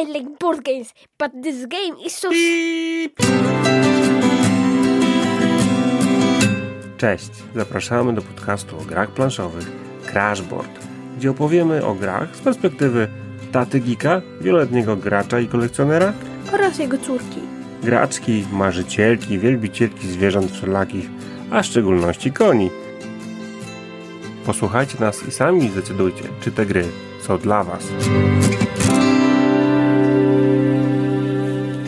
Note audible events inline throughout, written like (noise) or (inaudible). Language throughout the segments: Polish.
I like board games, but this game is so... Cześć, zapraszamy do podcastu o grach planszowych Crashboard, gdzie opowiemy o grach z perspektywy taty Gika, wieloletniego gracza i kolekcjonera oraz jego córki. graczki, marzycielki, wielbicielki zwierząt wszelakich, a w szczególności koni. Posłuchajcie nas i sami zdecydujcie, czy te gry są dla Was.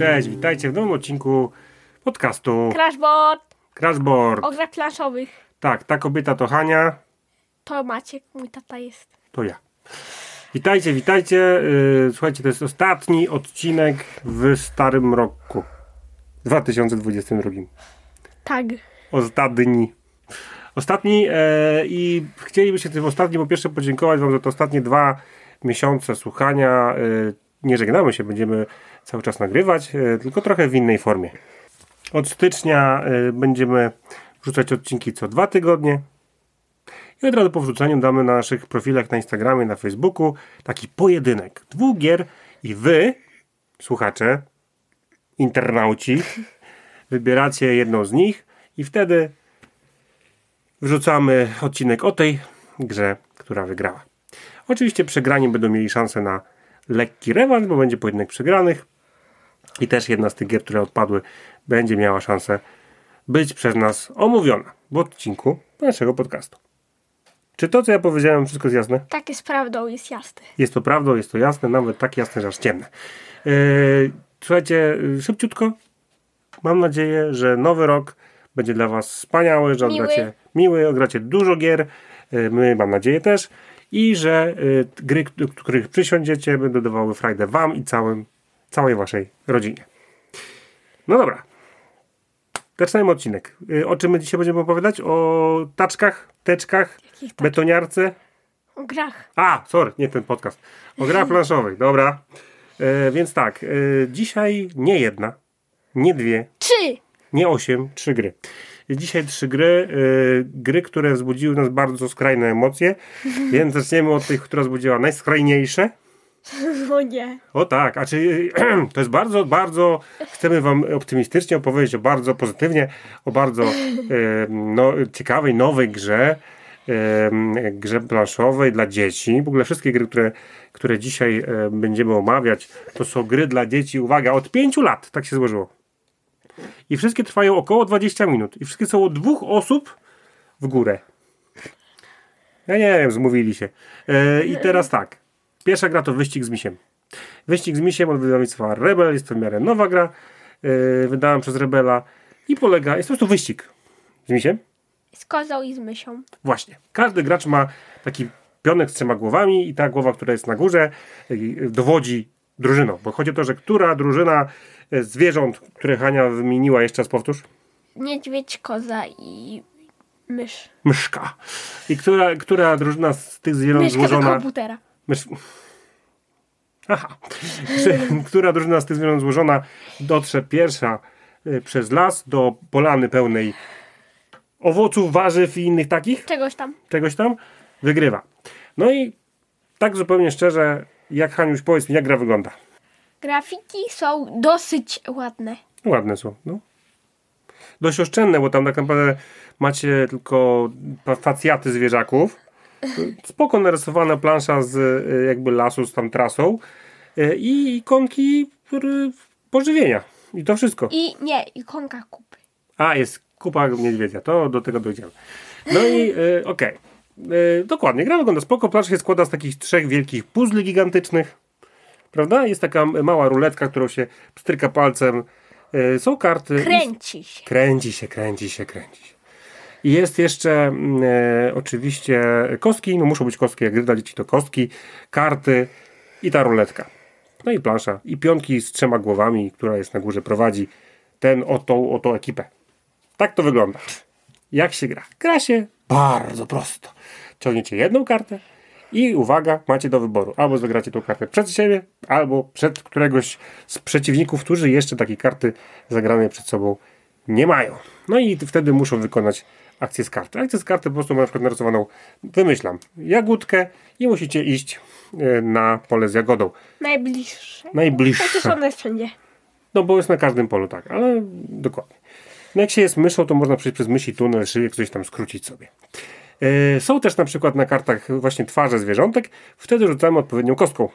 Cześć, witajcie w nowym odcinku podcastu Crashboard Crashboard. o grach planszowych. Tak, ta kobieta to Hania, To Maciek, mój tata jest. to ja. Witajcie, witajcie. Yy, Słuchajcie, to jest ostatni odcinek w starym roku. 2022. Tak. Ostatni. Ostatni e, i chcielibyśmy tym ostatnim po pierwsze podziękować Wam za te ostatnie dwa miesiące słuchania. Nie żegnamy się, będziemy cały czas nagrywać, e, tylko trochę w innej formie. Od stycznia e, będziemy wrzucać odcinki co dwa tygodnie. I od razu po wrzuceniu damy na naszych profilach na Instagramie, na Facebooku taki pojedynek dwóch gier i Wy, słuchacze, internauci, (laughs) wybieracie jedną z nich i wtedy wrzucamy odcinek o tej grze, która wygrała. Oczywiście przegrani będą mieli szansę na lekki rewanż, bo będzie pojedynek przegranych i też jedna z tych gier, które odpadły, będzie miała szansę być przez nas omówiona w odcinku naszego podcastu. Czy to, co ja powiedziałem, wszystko jest jasne? Tak jest prawdą, jest jasne. Jest to prawdą, jest to jasne, nawet tak jasne, że aż ciemne. Yy, słuchajcie, szybciutko. Mam nadzieję, że nowy rok będzie dla Was wspaniały, że Miły. odgracie miły, odgracie dużo gier. Yy, my, mam nadzieję, też. I że yy, gry, do których przysiądziecie, będą dawały frajdę Wam i całym, całej Waszej rodzinie. No dobra. Zaczynajmy odcinek. Yy, o czym my dzisiaj będziemy opowiadać? O taczkach, teczkach, betoniarce. O grach. A, sorry, nie ten podcast. O grach (laughs) planszowych, dobra. E, więc tak, e, dzisiaj nie jedna, nie dwie, Trzy. nie osiem, trzy gry. Dzisiaj trzy gry, e, gry, które wzbudziły nas bardzo skrajne emocje, (laughs) więc zaczniemy od tych, która wzbudziła najskrajniejsze. (laughs) O nie. O tak, a czy (clears throat) to jest bardzo, bardzo, chcemy Wam optymistycznie opowiedzieć o bardzo pozytywnie, o bardzo (laughs) e, no, ciekawej, nowej grze, grze planszowej dla dzieci. W ogóle wszystkie gry, które, które dzisiaj będziemy omawiać, to są gry dla dzieci, uwaga, od 5 lat, tak się złożyło. I wszystkie trwają około 20 minut. I wszystkie są od dwóch osób w górę. Ja nie wiem, zmówili się. E, I teraz tak. Pierwsza gra to Wyścig z Misiem. Wyścig z Misiem od wydawnictwa Rebel. Jest to w miarę nowa gra. E, wydałem przez Rebela. I polega, jest po prostu wyścig z Misiem. Z kozą i z mysią. Właśnie. Każdy gracz ma taki pionek z trzema głowami i ta głowa, która jest na górze, e, dowodzi drużyną. Bo chodzi o to, że która drużyna e, zwierząt, które Hania wymieniła, jeszcze raz powtórz, Niedźwiedź, koza i mysz. myszka. I która, która drużyna z tych zwierząt Myszka złożona... komputera. Mysz... Aha. (laughs) Która drużyna z tych zwierząt złożona dotrze pierwsza y, przez las do polany pełnej owoców, warzyw i innych takich, Czegoś tam. czegoś tam, wygrywa. No i tak zupełnie szczerze, jak Haniuś, powiedz mi, jak gra wygląda? Grafiki są dosyć ładne. Ładne są, no. Dość oszczędne, bo tam tak naprawdę macie tylko facjaty zwierzaków. Spoko narysowana plansza z y, jakby lasu, z tam trasą y, i ikonki pożywienia. I to wszystko. I nie, ikonka kupy. A, jest kupa niedźwiedzia, to do tego dojdziemy. No i y, okej. Y, dokładnie, gra wygląda spoko. Plansza się składa z takich trzech wielkich puzli gigantycznych. Prawda? Jest taka mała ruletka, którą się pstryka palcem. Y, są karty. Kręci się. Kręci się, kręci się, kręci się. I jest jeszcze mm, e, oczywiście kostki, no muszą być kostki, jak gry dla dzieci to kostki, karty i ta ruletka. No i plansza. I pionki z trzema głowami, która jest na górze, prowadzi ten oto, oto ekipę. Tak to wygląda. Jak się gra? Gra się bardzo prosto. Ciągniecie jedną kartę i uwaga, macie do wyboru. Albo zagracie tą kartę przed siebie, albo przed któregoś z przeciwników, którzy jeszcze takiej karty zagranej przed sobą nie mają. No i wtedy muszą wykonać akcję z karty. Akcję z karty po prostu ma na przykład narysowaną, wymyślam, jagódkę i musicie iść e, na pole z jagodą. Najbliższe. Najbliższe. Chociaż one wszędzie. No bo jest na każdym polu, tak, ale dokładnie. No jak się jest myszą, to można przejść przez mysi tunel, szyję, coś tam skrócić sobie. E, są też na przykład na kartach właśnie twarze zwierzątek, wtedy rzucamy odpowiednią kostką.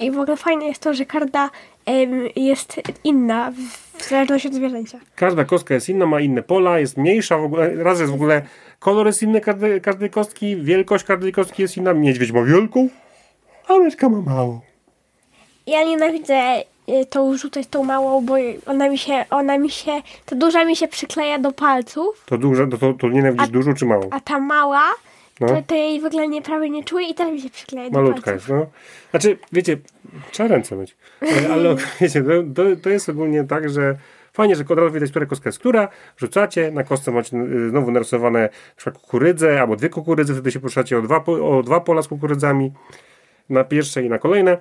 I w ogóle fajne jest to, że karta em, jest inna w, zależności od zwierzęcia. Każda kostka jest inna, ma inne pola, jest mniejsza w ogóle, raz jest w ogóle kolor jest inny każdej, każdej kostki, wielkość każdej kostki jest inna, niedźwiedź ma wielką, a myszka ma małą. Ja nienawidzę tą rzucać tą małą, bo ona mi się, ona mi się, ta duża mi się przykleja do palców, To duże, to, to, to nienawidzisz dużą czy małą? a ta mała, No. to, to jej w ogóle nie, prawie nie czuję i też mi się przykleja do Malutka palców. jest, no. Znaczy, wiecie, trzeba ręce myć. (laughs) Ale wiecie, to, to, jest ogólnie tak, że fajnie, że od razu widać, która kostka jest która, rzucacie, na kostce macie y, znowu narysowane na kukurydzę, albo dwie kukurydzy, wtedy się poruszacie o dwa, o dwa pola z kukurydzami, na pierwsze i na kolejne.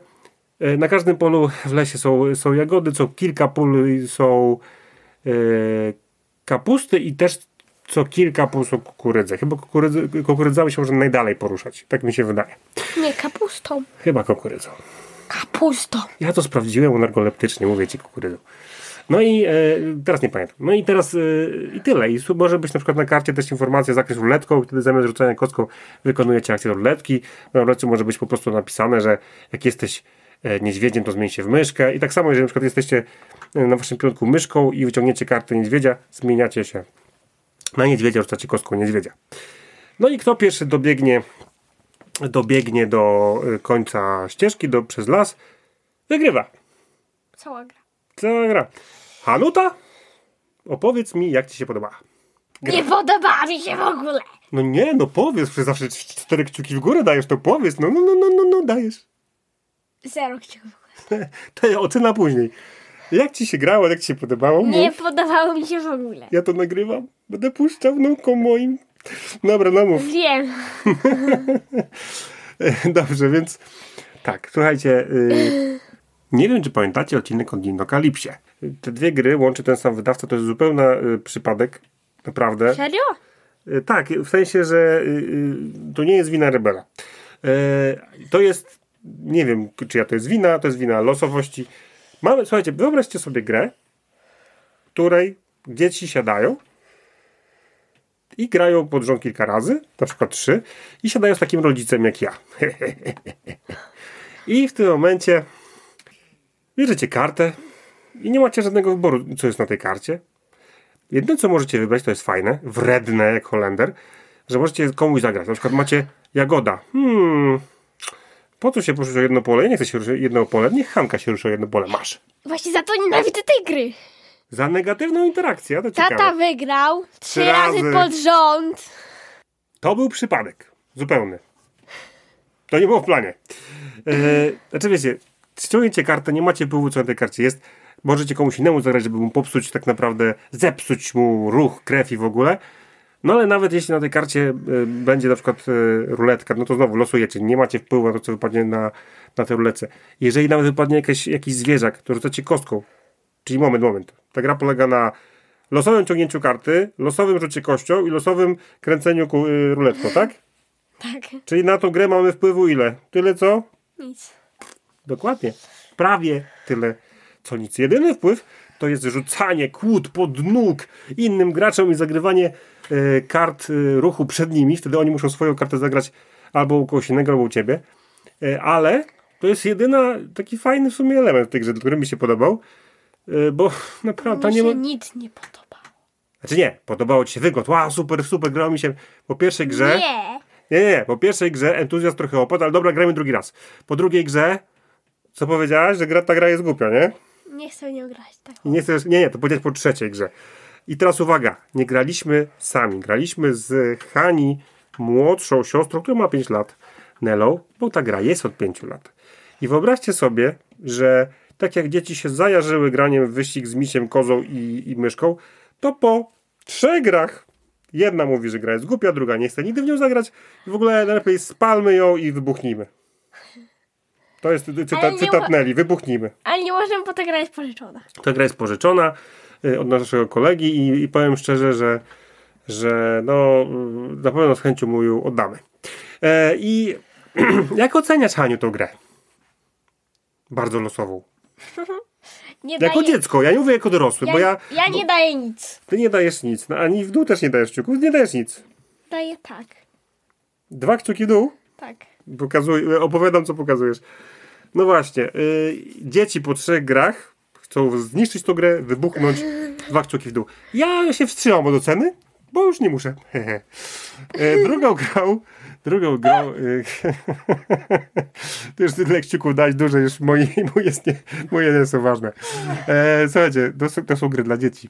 E, Na każdym polu w lesie są, są jagody, co kilka pól są e, kapusty i też co kilka pól są kukurydze. Chyba kukurydzy, kukurydzami się może najdalej poruszać, tak mi się wydaje. Nie, kapustą. Chyba kukurydzą. Kapustą. Ja to sprawdziłem narkoleptycznie, mówię ci kukurydzą. No i e, teraz nie pamiętam. No i teraz e, i tyle. I może być na przykład na karcie też informacja zakres ruletką wtedy zamiast rzucania kostką wykonujecie akcję ruletki. Na ruletce może być po prostu napisane, że jak jesteś niedźwiedziem, to zmień się w myszkę. I tak samo, jeżeli na przykład jesteście e, na waszym pionku myszką i wyciągniecie kartę niedźwiedzia, zmieniacie się na niedźwiedzia, rzucacie kostką niedźwiedzia. No i kto pierwszy dobiegnie dobiegnie do y, końca ścieżki, do, przez las, wygrywa. Cała gra. Cała gra. Hanuta, opowiedz mi, jak ci się podobała. Nie podoba mi się w ogóle. No nie, no powiedz, przecież zawsze cztery kciuki w górę dajesz, to powiedz. No, no, no, no, no, no dajesz. Zero kciuków. (laughs) To ocena później. Jak ci się grało, jak ci się podobało? Nie Mów. podobało mi się w ogóle. Ja to nagrywam. Będę puszczał wnukom moim. Dobra, no mów. Wiem. (laughs) Dobrze, więc tak, słuchajcie. Y, nie wiem, czy pamiętacie odcinek o Dinokalipsie. Te dwie gry łączy ten sam wydawca, to jest zupełny y, przypadek. Naprawdę. Serio? Y, Tak, w sensie, że y, y, to nie jest wina Rebela. Y, To jest, nie wiem, czyja to jest wina, to jest wina losowości. Mamy, słuchajcie, wyobraźcie sobie grę, której dzieci siadają i grają pod rząd kilka razy, na przykład trzy, i siadają z takim rodzicem jak ja. (laughs) I w tym momencie bierzecie kartę i nie macie żadnego wyboru, co jest na tej karcie. Jedyne, co możecie wybrać, to jest fajne, wredne jak Holender, że możecie komuś zagrać. Na przykład macie Jagoda. Hmm, po co się poruszyć o jedno pole? Nie chcę się ruszyć o jedno pole. Niech Hanka się ruszy o jedno pole. Masz. Właśnie za to nienawidzę tej gry. Za negatywną interakcję, to ciekawe. Tata wygrał trzy razy razy. pod rząd. To był przypadek. Zupełny. To nie było w planie. E, znaczy wiecie, ściągniecie kartę, nie macie wpływu co na tej karcie jest. Możecie komuś innemu zagrać, żeby mu popsuć tak naprawdę, zepsuć mu ruch, krew i w ogóle. No ale nawet jeśli na tej karcie e, będzie na przykład e, ruletka, no to znowu losujecie. Nie macie wpływu na to, co wypadnie na, na tej ruletce. Jeżeli nawet wypadnie jakieś, jakiś zwierzak, to rzucacie kostką. Czyli moment, moment. Ta gra polega na losowym ciągnięciu karty, losowym rzucie kością i losowym kręceniu ku, y, ruletką, tak? Tak. Czyli na tą grę mamy wpływu ile? Tyle co? Nic. Dokładnie. Prawie tyle co nic. Jedyny wpływ to jest rzucanie kłód pod nóg innym graczom i zagrywanie kart e, ruchu przed nimi. Wtedy oni muszą swoją kartę zagrać albo u kogoś innego, albo u ciebie. E, ale to jest jedyna taki fajny w sumie element tej grze, który mi się podobał. E, bo (laughs) naprawdę Mi nie się ma... nic nie podoba. Znaczy nie, podobało ci się wygląd. Wow, super, super, grało mi się po pierwszej grze. Nie. Nie, nie, nie. Po pierwszej grze entuzjazm trochę opadł, ale dobra, gramy drugi raz. Po drugiej grze, co powiedziałaś, że gra, ta gra jest głupia, nie? Nie chcę w nią grać. Tak. Nie chcesz, nie, nie, to powiedziałeś po trzeciej grze. I teraz uwaga, nie graliśmy sami, graliśmy z Hani, młodszą siostrą, która ma 5 lat, Nelą, bo ta gra jest od 5 lat. I wyobraźcie sobie, że tak jak dzieci się zajarzyły graniem w wyścig z misiem, kozą i, i myszką, to po trzech grach jedna mówi, że gra jest głupia, druga nie chce nigdy w nią zagrać. W ogóle najlepiej spalmy ją i wybuchnijmy. To jest cytat, cytat wybuchnijmy. Ale nie możemy, bo ta gra jest pożyczona. Ta gra jest pożyczona od naszego kolegi i, i powiem szczerze, że że no na pewno z chęcią mu ją oddamy. E, I (clears throat) jak oceniasz, Haniu, tą grę? Bardzo losową. (laughs) Nie Jako daję, dziecko, ja nie mówię jako dorosły, ja, bo ja... ja nie daję nic. Ty nie dajesz nic, no, ani w dół też nie dajesz kciuków, nie dajesz nic. Daję tak. Dwa kciuki w dół? Tak. Pokazuj, opowiadam, co pokazujesz. No właśnie, y, dzieci po trzech grach chcą zniszczyć tą grę, wybuchnąć, dwa kciuki w dół. Ja się wstrzymam od oceny, bo już nie muszę. y, (laughs) drugą grą, drugą grą, (laughs) y, ty już tyle kciuków dać duże, już moje, moje, nie, moje nie są ważne. E, słuchajcie, to są, to są gry dla dzieci.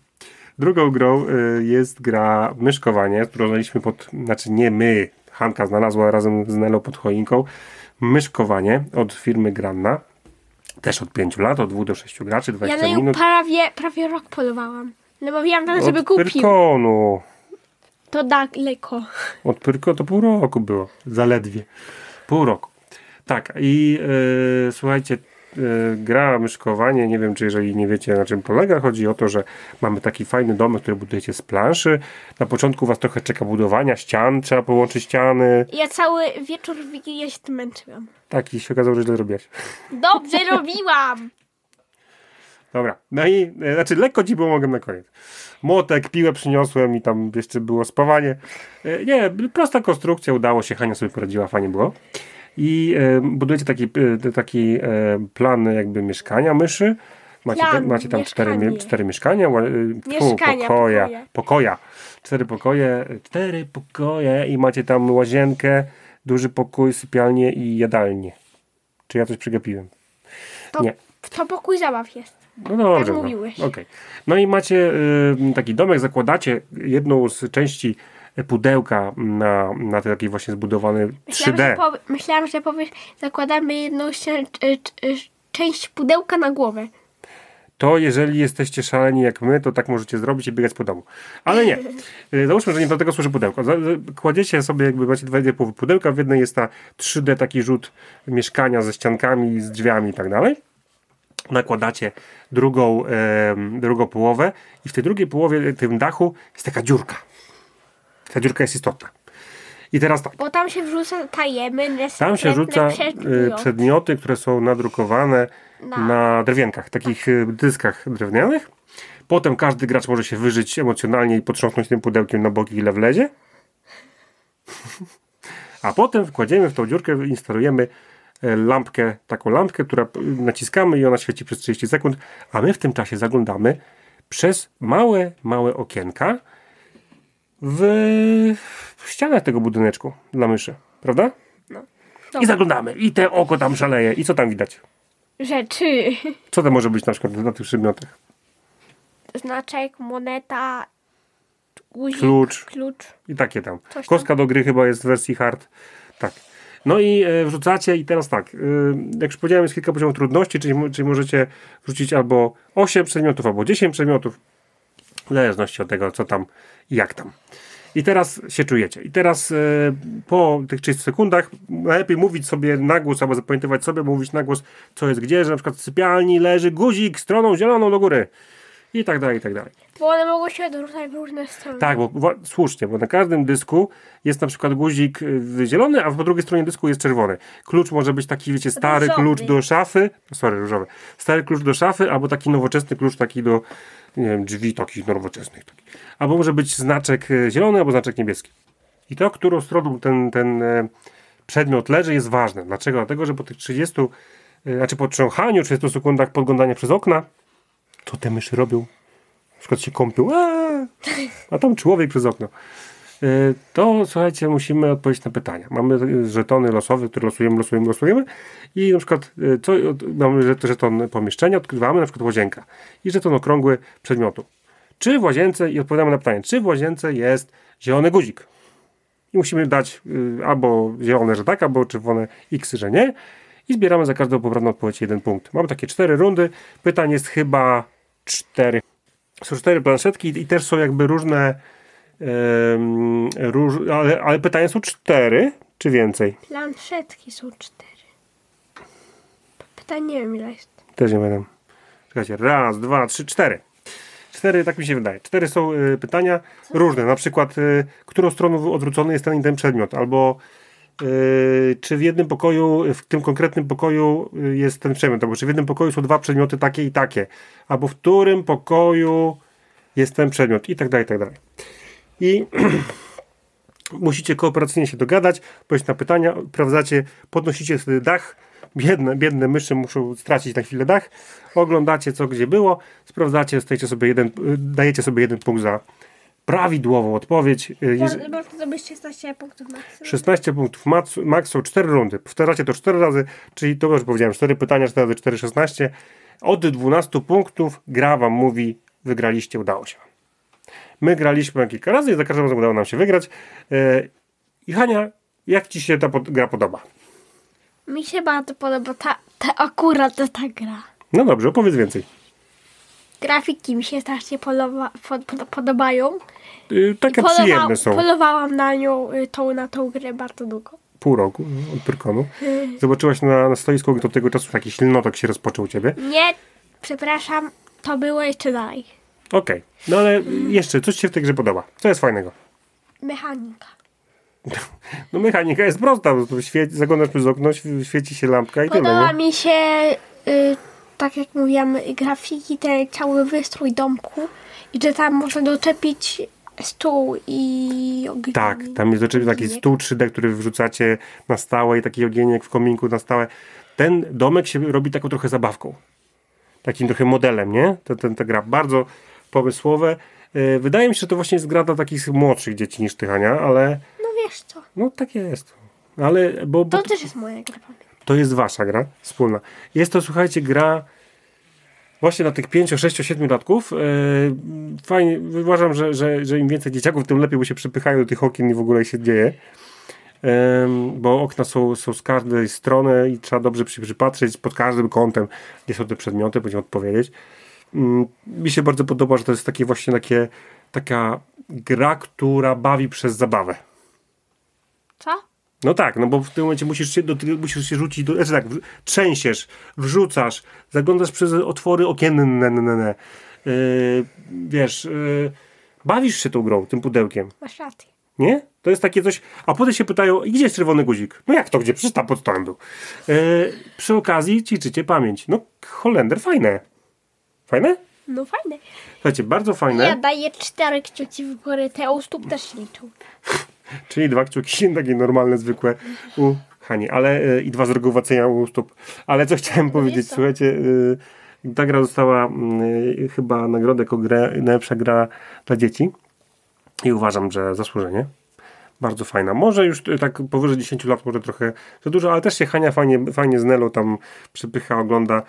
Drugą grą jest gra Myszkowanie, znaleźliśmy pod, znaczy nie my, Hanka znalazła razem z Nelą pod choinką. Myszkowanie od firmy Granna. Też od 5 lat, od 2 do 6 graczy, Ja 20 na nią minut. prawie, prawie rok polowałam. No mówiłam tam, żeby od kupił. Pyrkonu. To daleko. Od Pyrko to pół roku było. Zaledwie. Pół roku. Tak, i e, słuchajcie, gra myszkowanie, nie wiem, czy jeżeli nie wiecie na czym polega, chodzi o to, że mamy taki fajny domek, który budujecie z planszy. Na początku was trochę czeka budowania ścian, trzeba połączyć ściany. Ja cały wieczór w Wigilię się tym męczyłam. Tak, i się okazało, że źle zrobiłaś. Dobrze (laughs) robiłam! Dobra, no i e, znaczy lekko ci pomogłem na koniec. Młotek, piłę przyniosłem i tam jeszcze było spawanie. E, nie, prosta konstrukcja, udało się, Hania sobie poradziła, fajnie było. I e, budujecie taki, e, taki e, plan jakby mieszkania myszy. Macie, Plan, macie tam cztery, mieszkanie. cztery mieszkania, Mieszkania, pokoja, pokoje. pokoja. Cztery pokoje, cztery pokoje i macie tam łazienkę, duży pokój, sypialnię i jadalnię. Czy ja coś przegapiłem? To, Nie. to pokój zabaw jest. No dobrze. Tak no. mówiłeś. Okej. No i macie y, taki domek, zakładacie jedną z części pudełka na, na taki właśnie zbudowany Myślałam, 3D. że, powie, myślałam, że powiesz, zakładamy jedną e, c- e, część pudełka na głowę. To jeżeli jesteście szaleni jak my, to tak możecie zrobić i biegać po domu. Ale nie. (laughs) Załóżmy, że nie do tego służy pudełko. Kładziecie sobie, jakby macie dwa dwie połowy pudełka. W jednej jest ta 3D taki rzut mieszkania ze ściankami, z drzwiami i tak dalej. Nakładacie drugą, em, drugą połowę i w tej drugiej połowie, tym dachu jest taka dziurka. Ta dziurka jest istotna. I teraz tak. Bo tam się wrzuca tajemne, Tam się rzuca y, przedmioty. przedmioty, które są nadrukowane Na- na drewienkach, takich y, dyskach drewnianych. Potem każdy gracz może się wyżyć emocjonalnie i potrząsnąć tym pudełkiem na boki, ile wlezie. (laughs) A potem wkładziemy w tą dziurkę, instalujemy e, lampkę, taką lampkę, która p- naciskamy i ona świeci przez 30 sekund, a my w tym czasie zaglądamy przez małe, małe okienka w, w ścianach tego budyneczku dla myszy, prawda? I Dobra. zaglądamy i te oko tam szaleje. I co tam widać? Rzeczy. Co to może być na przykład na tych przedmiotach? Znaczek, moneta, guzik, Klucz. klucz. I takie tam. Tam. Kostka do gry chyba jest w wersji hard. Tak. No i e, wrzucacie i teraz tak, e, jak już powiedziałem, jest kilka poziomów trudności, czyli, czyli możecie wrzucić albo 8 przedmiotów, albo 10 przedmiotów, w zależności od tego, co tam i jak tam. I teraz się czujecie. I teraz e, po tych 30 sekundach najlepiej mówić sobie na głos, albo zapamiętywać sobie, mówić na głos, co jest gdzie, że na przykład w sypialni leży guzik stroną zieloną do góry. I tak dalej, i tak dalej. Bo one mogą się odrzucać w różne strony. Tak, bo słusznie, bo na każdym dysku jest na przykład guzik y, zielony, a po drugiej stronie dysku jest czerwony. Klucz może być taki, wiecie, stary Różowy. klucz do szafy, sorry, różowy, stary klucz do szafy, albo taki nowoczesny klucz taki do, nie wiem, drzwi takich nowoczesnych. Taki. Albo może być znaczek y, zielony, albo znaczek niebieski. I to, którą stroną ten, ten e, przedmiot leży, jest ważne. Dlaczego? Dlatego, że po tych 30, y, znaczy po trząchaniu, 30 sekundach podglądania przez okna, co te myszy robią? Na przykład się kąpią, aaa, a tam człowiek przez okno. Y, To słuchajcie, musimy odpowiedzieć na pytania. Mamy y, żetony losowe, które losujemy, losujemy, losujemy i na przykład y, co, od- mamy żet- żeton pomieszczenia, odkrywamy na przykład łazienka i żeton okrągły przedmiotu. Czy w łazience, i odpowiadamy na pytanie, czy w łazience jest zielony guzik? I musimy dać y, albo zielone, że tak, albo czerwone x, że nie. I zbieramy za każdą poprawną odpowiedź jeden punkt. Mamy takie cztery rundy. Pytań jest chyba cztery. Są cztery planszetki i też są jakby różne, róż, ale, ale pytania są cztery, czy więcej? Planszetki są cztery. Pytanie nie wiem ile jest. Też nie będę. Czekajcie, raz, dwa, trzy, cztery. Cztery, tak mi się wydaje. Cztery są y, pytania różne. Na przykład, y, którą stroną odwrócony jest ten i ten przedmiot, albo czy w jednym pokoju, w tym konkretnym pokoju y, jest ten przedmiot, albo czy w jednym pokoju są dwa przedmioty takie i takie, albo w którym pokoju jest ten przedmiot? I tak dalej, i tak dalej. I (clears throat) musicie kooperacyjnie się dogadać, odpowiedzieć na pytania, sprawdzacie, podnosicie sobie dach, biedne, biedne myszy muszą stracić na chwilę dach, oglądacie co gdzie było, sprawdzacie, sobie jeden, y, dajecie sobie jeden punkt za prawidłową odpowiedź. Y, Można zdobyć 16 punktów maksimum. 16 punktów są 4 rundy. Powtarzacie to 4 razy, czyli to już powiedziałem, 4 pytania, 4 razy 4, 16. Od 12 punktów gra wam mówi, wygraliście, udało się. My graliśmy kilka razy i za każdym razem udało nam się wygrać. I Hania, jak ci się ta gra podoba? Mi się bardzo podoba ta, ta akurat ta, ta gra. No dobrze, opowiedz więcej. Grafiki mi się strasznie podoba, pod, pod, podobają. Y, takie Polowa- przyjemne są. Polowałam na nią, y, tą, na tą grę bardzo długo. Pół roku no, od Pyrkonu. Zobaczyłaś na, na stoisku, do tego czasu taki silnotok się rozpoczął u ciebie. Nie, przepraszam, to było jeszcze dalej. Okej, no ale jeszcze, coś ci się w tej grze podoba? Co jest fajnego? Mechanika. No mechanika jest prosta, świeci, zaglądasz przez okno, świe- świeci się lampka i tyle, Podoba nie? mi się, y, tak jak mówiłam, grafiki, ten cały wystrój domku i że tam można doczepić stół i ogień. Tak, tam jest oczywiście taki stół 3D, który wrzucacie na stałe i taki ogieniek w kominku na stałe. Ten domek się robi taką trochę zabawką. Takim trochę modelem, nie? Ta, ta, ta gra bardzo pomysłowe. Yy, Wydaje mi się, że to właśnie jest gra dla takich młodszych dzieci niż ty, Hania, ale No wiesz co, no tak jest. Ale, bo, bo to też jest moja gra. pamiętam. To jest wasza gra wspólna. Jest to, słuchajcie, gra właśnie dla tych 5, 6, 7 latków. Yy, fajnie, uważam, że, że, że im więcej dzieciaków, tym lepiej, bo się przypychają do tych okien i w ogóle się dzieje. Ym, bo okna są, są z każdej strony i trzeba dobrze się przypatrzeć pod każdym kątem, gdzie są te przedmioty, będziemy odpowiedzieć. Ym, mi się bardzo podoba, że to jest takie właśnie takie, taka gra, która bawi przez zabawę. Co? No tak, no bo w tym momencie musisz się, do, musisz się rzucić, do, znaczy tak, w- trzęsiesz, wrzucasz, zaglądasz przez otwory okienne, ne, ne, ne, ne. Yy, wiesz, yy, bawisz się tą grą, tym pudełkiem, Masz rację. nie? To jest takie coś, a potem się pytają, "I gdzie jest czerwony guzik? No jak to, gdzie? Przecież tam pod stołem był. Yy, przy okazji ćwiczycie pamięć. No, Holender, fajne. Fajne? No fajne. Słuchajcie, bardzo fajne. Ja daję cztery kciuki w górę, te u stóp też liczą. (laughs) Czyli dwa kciuki, (laughs) takie normalne, zwykłe u Hani, ale y, i dwa zrogowaczenia u stóp. Ale co chciałem powiedzieć, to. słuchajcie, y, ta gra dostała y, chyba nagrodę jako grę, najlepsza gra dla dzieci i uważam, że zasłużenie. Bardzo fajna. Może już tak powyżej 10 lat, może trochę za dużo, ale też się Hania fajnie, fajnie z Nelą tam przypycha, ogląda.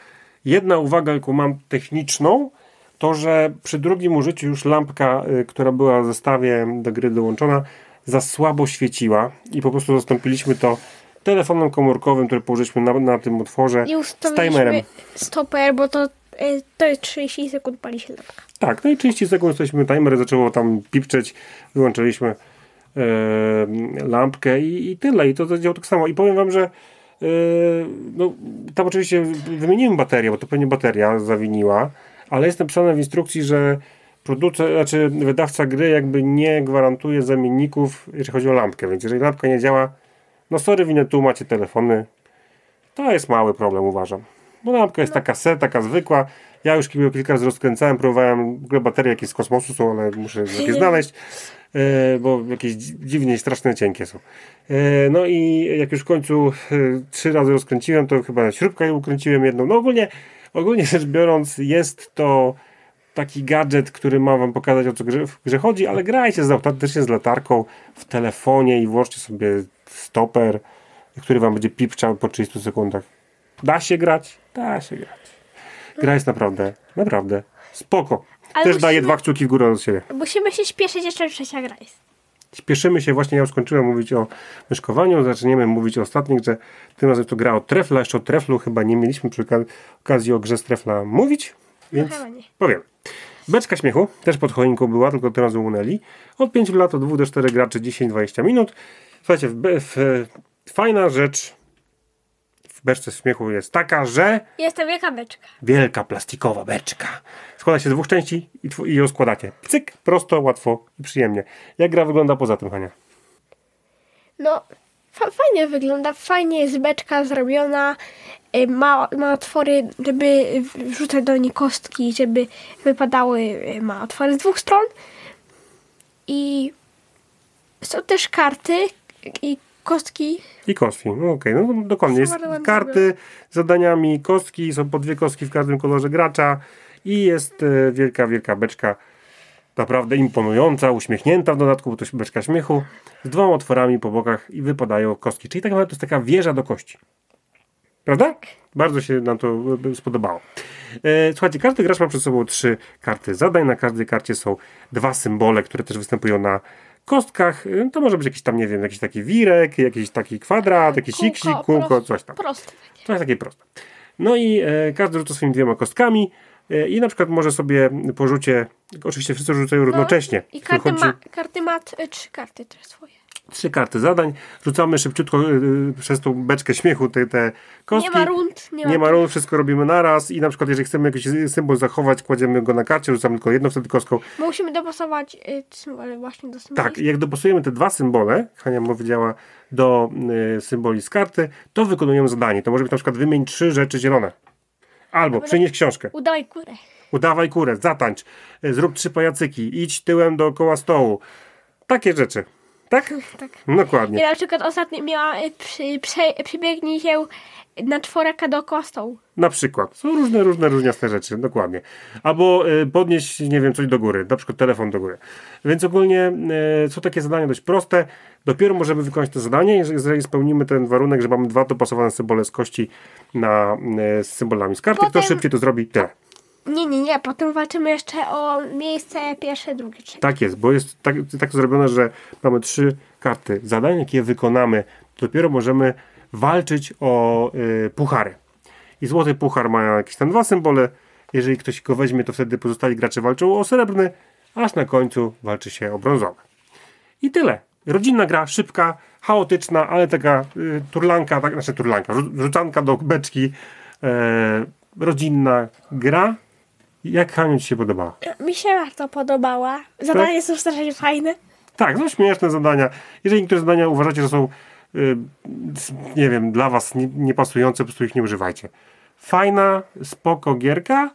Jedna uwaga, jaką mam techniczną, to, że przy drugim użyciu już lampka, która była w zestawie do gry dołączona, za słabo świeciła i po prostu zastąpiliśmy to telefonem komórkowym, który położyliśmy na, na tym otworze I z timerem. stoper, bo to, y, to jest 30 sekund pali się lampka. Tak, no i 30 sekund jesteśmy timer, zaczęło tam pipczeć, wyłączyliśmy e, lampkę i, i tyle. I to zadziałało tak samo. I powiem wam, że e, no, tam oczywiście wymieniłem baterię, bo to pewnie bateria zawiniła, ale jest napisane w instrukcji, że producent, znaczy wydawca gry jakby nie gwarantuje zamienników, jeżeli chodzi o lampkę, więc jeżeli lampka nie działa, no sorry, winę tu macie telefony, to jest mały problem, uważam. Bo lampka jest taka set, taka zwykła. Ja już kilka razy rozkręcałem, próbowałem, baterie jakieś z kosmosu są, ale muszę je (laughs) znaleźć, e, bo jakieś dzi- dziwnie straszne cienkie są. E, no i jak już w końcu e, trzy razy rozkręciłem, to chyba śrubkę ukręciłem jedną. No ogólnie, ogólnie rzecz biorąc, jest to taki gadżet, który ma wam pokazać o co grze, w grze chodzi, ale grajcie z autentycznie z latarką w telefonie i włączcie sobie stoper, który wam będzie pipczał po 30 sekundach. Da się grać? Da się grać. Gra jest naprawdę, naprawdę spoko. Ale Też daje musimy- dwa kciuki w górę od siebie. Musimy się śpieszyć, jeszcze trzecia gra jest. Śpieszymy się, właśnie ja już skończyłem mówić o myszkowaniu, zaczniemy mówić o ostatnich, że tym razem to gra o trefla, jeszcze o treflu chyba nie mieliśmy przy oka- okazji o grze z trefla mówić, więc nie. powiem. Beczka śmiechu, też pod choinką była, tylko teraz ułunęli. Od 5 lat, od 2 do 4 graczy 10-20 minut. Słuchajcie, w, w, fajna rzecz w w beczce śmiechu jest taka, że Jest to wielka beczka. wielka plastikowa beczka. Składa się z dwóch części i, tw- i ją składacie. Cyk, prosto, łatwo i przyjemnie. Jak gra wygląda poza tym, Hania? No, fa- fajnie wygląda, fajnie jest beczka zrobiona. y, Ma, ma otwory, żeby wrzucać do niej kostki, żeby wypadały. y, Ma otwory z dwóch stron. I są też karty i kostki. I kostki. No okej, no to dokładnie. Jest karty z zadaniami, kostki, są po dwie kostki w każdym kolorze gracza i jest e, wielka, wielka beczka. Naprawdę imponująca, uśmiechnięta w dodatku, bo to jest beczka śmiechu, z dwoma otworami po bokach i wypadają kostki. Czyli tak naprawdę to jest taka wieża do kości. Prawda? Bardzo się nam to e, spodobało. E, Słuchajcie, każdy gracz ma przed sobą trzy karty zadań. Na każdej karcie są dwa symbole, które też występują na kostkach. E, To może być jakiś tam, nie wiem, jakiś taki wirek, jakiś taki kwadrat, jakiś Kółko, iksik, kółko, coś tam. Proste. To jest takie proste. No i e, każdy rzuca swoimi dwiema kostkami e, i na przykład może sobie po rzucie, oczywiście wszyscy rzucają równocześnie. No I karty Wychodzi ma, karty ma t- trzy karty też swoje. trzy karty zadań, rzucamy szybciutko e, przez tą beczkę śmiechu te, te kostki. Nie ma rund, nie ma, Nie ma rund, wszystko robimy naraz i na przykład jeżeli chcemy jakiś symbol zachować, kładziemy go na karcie, rzucamy tylko jedną wtedy kostką. Musimy dopasować symbole właśnie do symboli. Tak, jak dopasujemy te dwa symbole, Hania powiedziała, do symboli z karty, to wykonujemy zadanie. To może być na przykład wymień trzy rzeczy zielone. Albo przynieś książkę. Udaj górę. Udawaj kurę, zatańcz, zrób trzy pajacyki, idź tyłem dookoła stołu. Takie rzeczy. Tak? Tak. Dokładnie. Ja na przykład ostatnio miała y, przy, prze, przybiegnij się na czworaka dookoła stołu. Na przykład. Są różne, różne, różniaste rzeczy, dokładnie. Albo y, podnieść, nie wiem, coś do góry, na przykład telefon do góry. Więc ogólnie y, są takie zadania dość proste. Dopiero możemy wykonać to zadanie, jeżeli, spełnimy ten warunek, że mamy dwa dopasowane symbole z kości na, y, z symbolami z karty. Kto Potem- szybciej to zrobi, tyle. Nie, nie, nie. Potem walczymy jeszcze o miejsce pierwsze, drugie, trzecie. Tak jest, bo jest tak, tak zrobione, że mamy trzy karty zadań, jak je wykonamy, dopiero możemy walczyć o y, puchary. I złoty puchar ma jakieś tam dwa symbole. Jeżeli ktoś go weźmie, to wtedy pozostali gracze walczą o srebrny, aż na końcu walczy się o brązowy. I tyle. Rodzinna gra, szybka, chaotyczna, ale taka y, turlanka, tak, znaczy turlanka, rzu- rzucanka do beczki, e, rodzinna gra. Jak Haniu Ci się podobała? Mi się bardzo podobała. Zadania są strasznie fajne. Tak, są śmieszne zadania. Jeżeli niektóre zadania uważacie, że są, y, s- nie wiem, dla was nie, niepasujące, po prostu ich nie używajcie. Fajna, spoko gierka,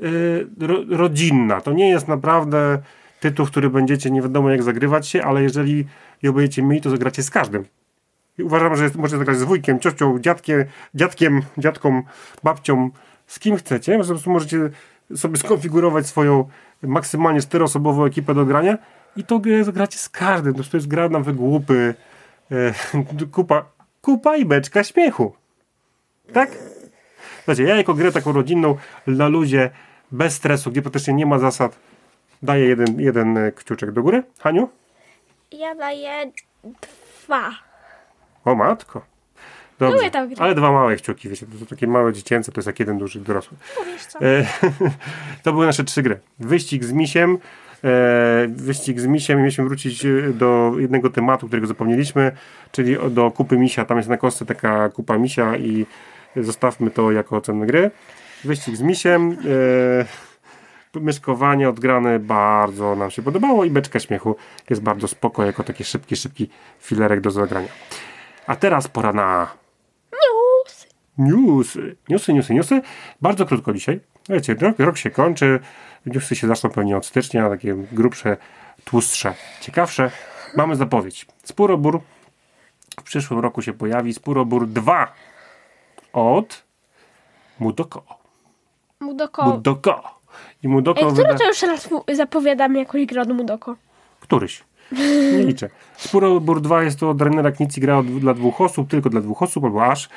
y, ro, rodzinna. To nie jest naprawdę tytuł, który będziecie nie wiadomo jak zagrywać się, ale jeżeli ją będziecie mieli, to zagracie z każdym. I uważam, że jest, możecie zagrać z wujkiem, ciocią, dziadkiem, dziadkiem, dziadką, babcią, z kim chcecie. Po prostu możecie sobie skonfigurować swoją maksymalnie czteroosobową ekipę do grania i to grę zagracie z każdym. To jest gra na wygłupy, e, (laughs) kupa, kupa i beczka śmiechu. Tak? Słuchajcie, ja jako grę taką rodzinną, na luzie, bez stresu, gdzie praktycznie nie ma zasad, daję jeden, jeden e, kciuczek do góry. Haniu? Ja daję dwa. O matko. Dobrze. Lubię tę grę. Ale dwa małe kciuki, wiecie, to są takie małe dziecięce, to jest jak jeden duży dorosły. Co? E, (laughs) to były nasze trzy gry. Wyścig z misiem. E, wyścig z misiem. Mieliśmy wrócić e, do jednego tematu, którego zapomnieliśmy, czyli do kupy misia. Tam jest na kostce taka kupa misia i zostawmy to jako ocenę gry. Wyścig z misiem. E, myszkowanie odgrane bardzo nam się podobało i beczka śmiechu jest bardzo spoko jako taki szybki, szybki filerek do zagrania. A teraz pora na News. Newsy, newsy, newsy, newsy. Bardzo krótko dzisiaj. Wiecie, rok, rok się kończy. Newsy się zaczną pewnie od stycznia, takie grubsze, tłustsze, ciekawsze. Mamy zapowiedź. Spurobór w przyszłym roku się pojawi. Spurobór 2 od Mudoko. Mudoko. Mudoko. I Mudoko Ej, który wyda... to już raz zapowiadamy jakąś grę od Mudoko? Któryś. (laughs) Nie liczę. Spurobór 2 jest to od Rainera Knici gra dla dwóch osób, tylko dla dwóch osób, albo aż.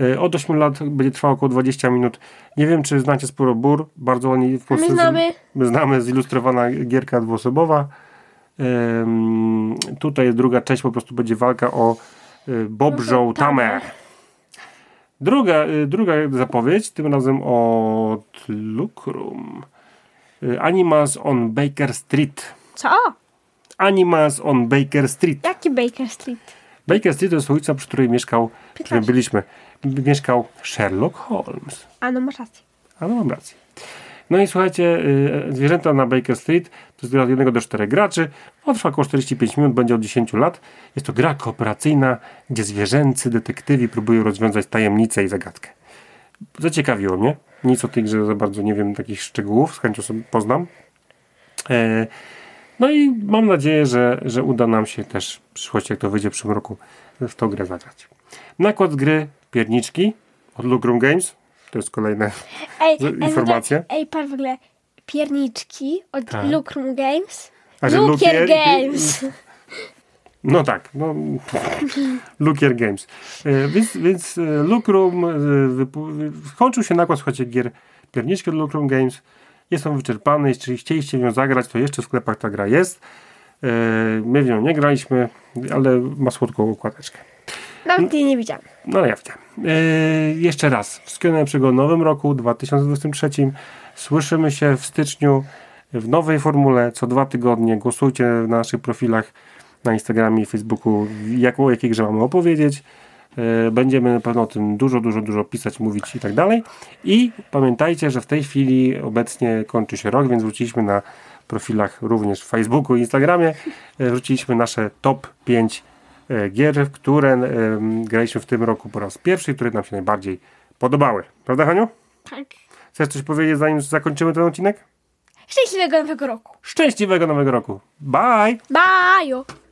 E, Od 8 lat będzie trwało około 20 minut. Nie wiem, czy znacie Spurobór. Bardzo ładnie w Polsce. My znamy. My znamy zilustrowana gierka dwuosobowa. Ym, tutaj druga część po prostu będzie walka o y, Bobrzą Tamę. Druga, y, druga zapowiedź, tym razem od Lucrum. Y, Animals on Baker Street. Co? Animals on Baker Street. Jaki Baker Street? Baker Street to jest ulica, przy której mieszkał, przy którym 15. byliśmy, mieszkał Sherlock Holmes. A no masz rację. A no mam rację. No i słuchajcie, y, zwierzęta na Baker Street to jest gra od 1 do 4 graczy. Trwa około 45 minut, będzie od 10 lat. Jest to gra kooperacyjna, gdzie zwierzęcy detektywi próbują rozwiązać tajemnicę i zagadkę. Zaciekawiło mnie. Nic o tej grze za bardzo nie wiem, takich szczegółów, z chęcią sobie poznam. E, no i mam nadzieję, że, że uda nam się też w przyszłości, jak to wyjdzie w przyszłym roku, w tą grę zagrać. Nakład gry Pierniczki od Lucrum Games. To jest kolejne Ej, Z- ej, no ej, pan w ogóle pierniczki od Tak. Lucrum Games. Lukier Games. No tak, no. Lukier Games. E, więc, więc e, Lucrum e, skończył się nakład, słuchajcie, gier pierniczki od Lucrum Games. Jest on wyczerpany. Jeśli chcieliście w nią zagrać, to jeszcze w sklepach ta gra jest. E, My w nią nie graliśmy, ale ma słodką okładeczkę. Nawet jej nie widziałam. No ale ja widziałem. E, jeszcze raz. Wszystkiego najlepszego w nowym roku 2023. Słyszymy się w styczniu w nowej formule co dwa tygodnie. Głosujcie na naszych profilach na Instagramie i Facebooku, jak, o jakiej grze mamy opowiedzieć. E, Będziemy na pewno o tym dużo, dużo, dużo pisać, mówić i tak dalej. I pamiętajcie, że w tej chwili obecnie kończy się rok, więc wróciliśmy na profilach również w Facebooku i Instagramie. E, Wróciliśmy nasze top 5 e, gier, w które graliśmy w tym roku po raz pierwszy, które nam się najbardziej podobały. Prawda, Haniu? Tak. Chcesz coś powiedzieć, zanim zakończymy ten odcinek? Szczęśliwego nowego roku. Szczęśliwego nowego roku. Bye! Bye!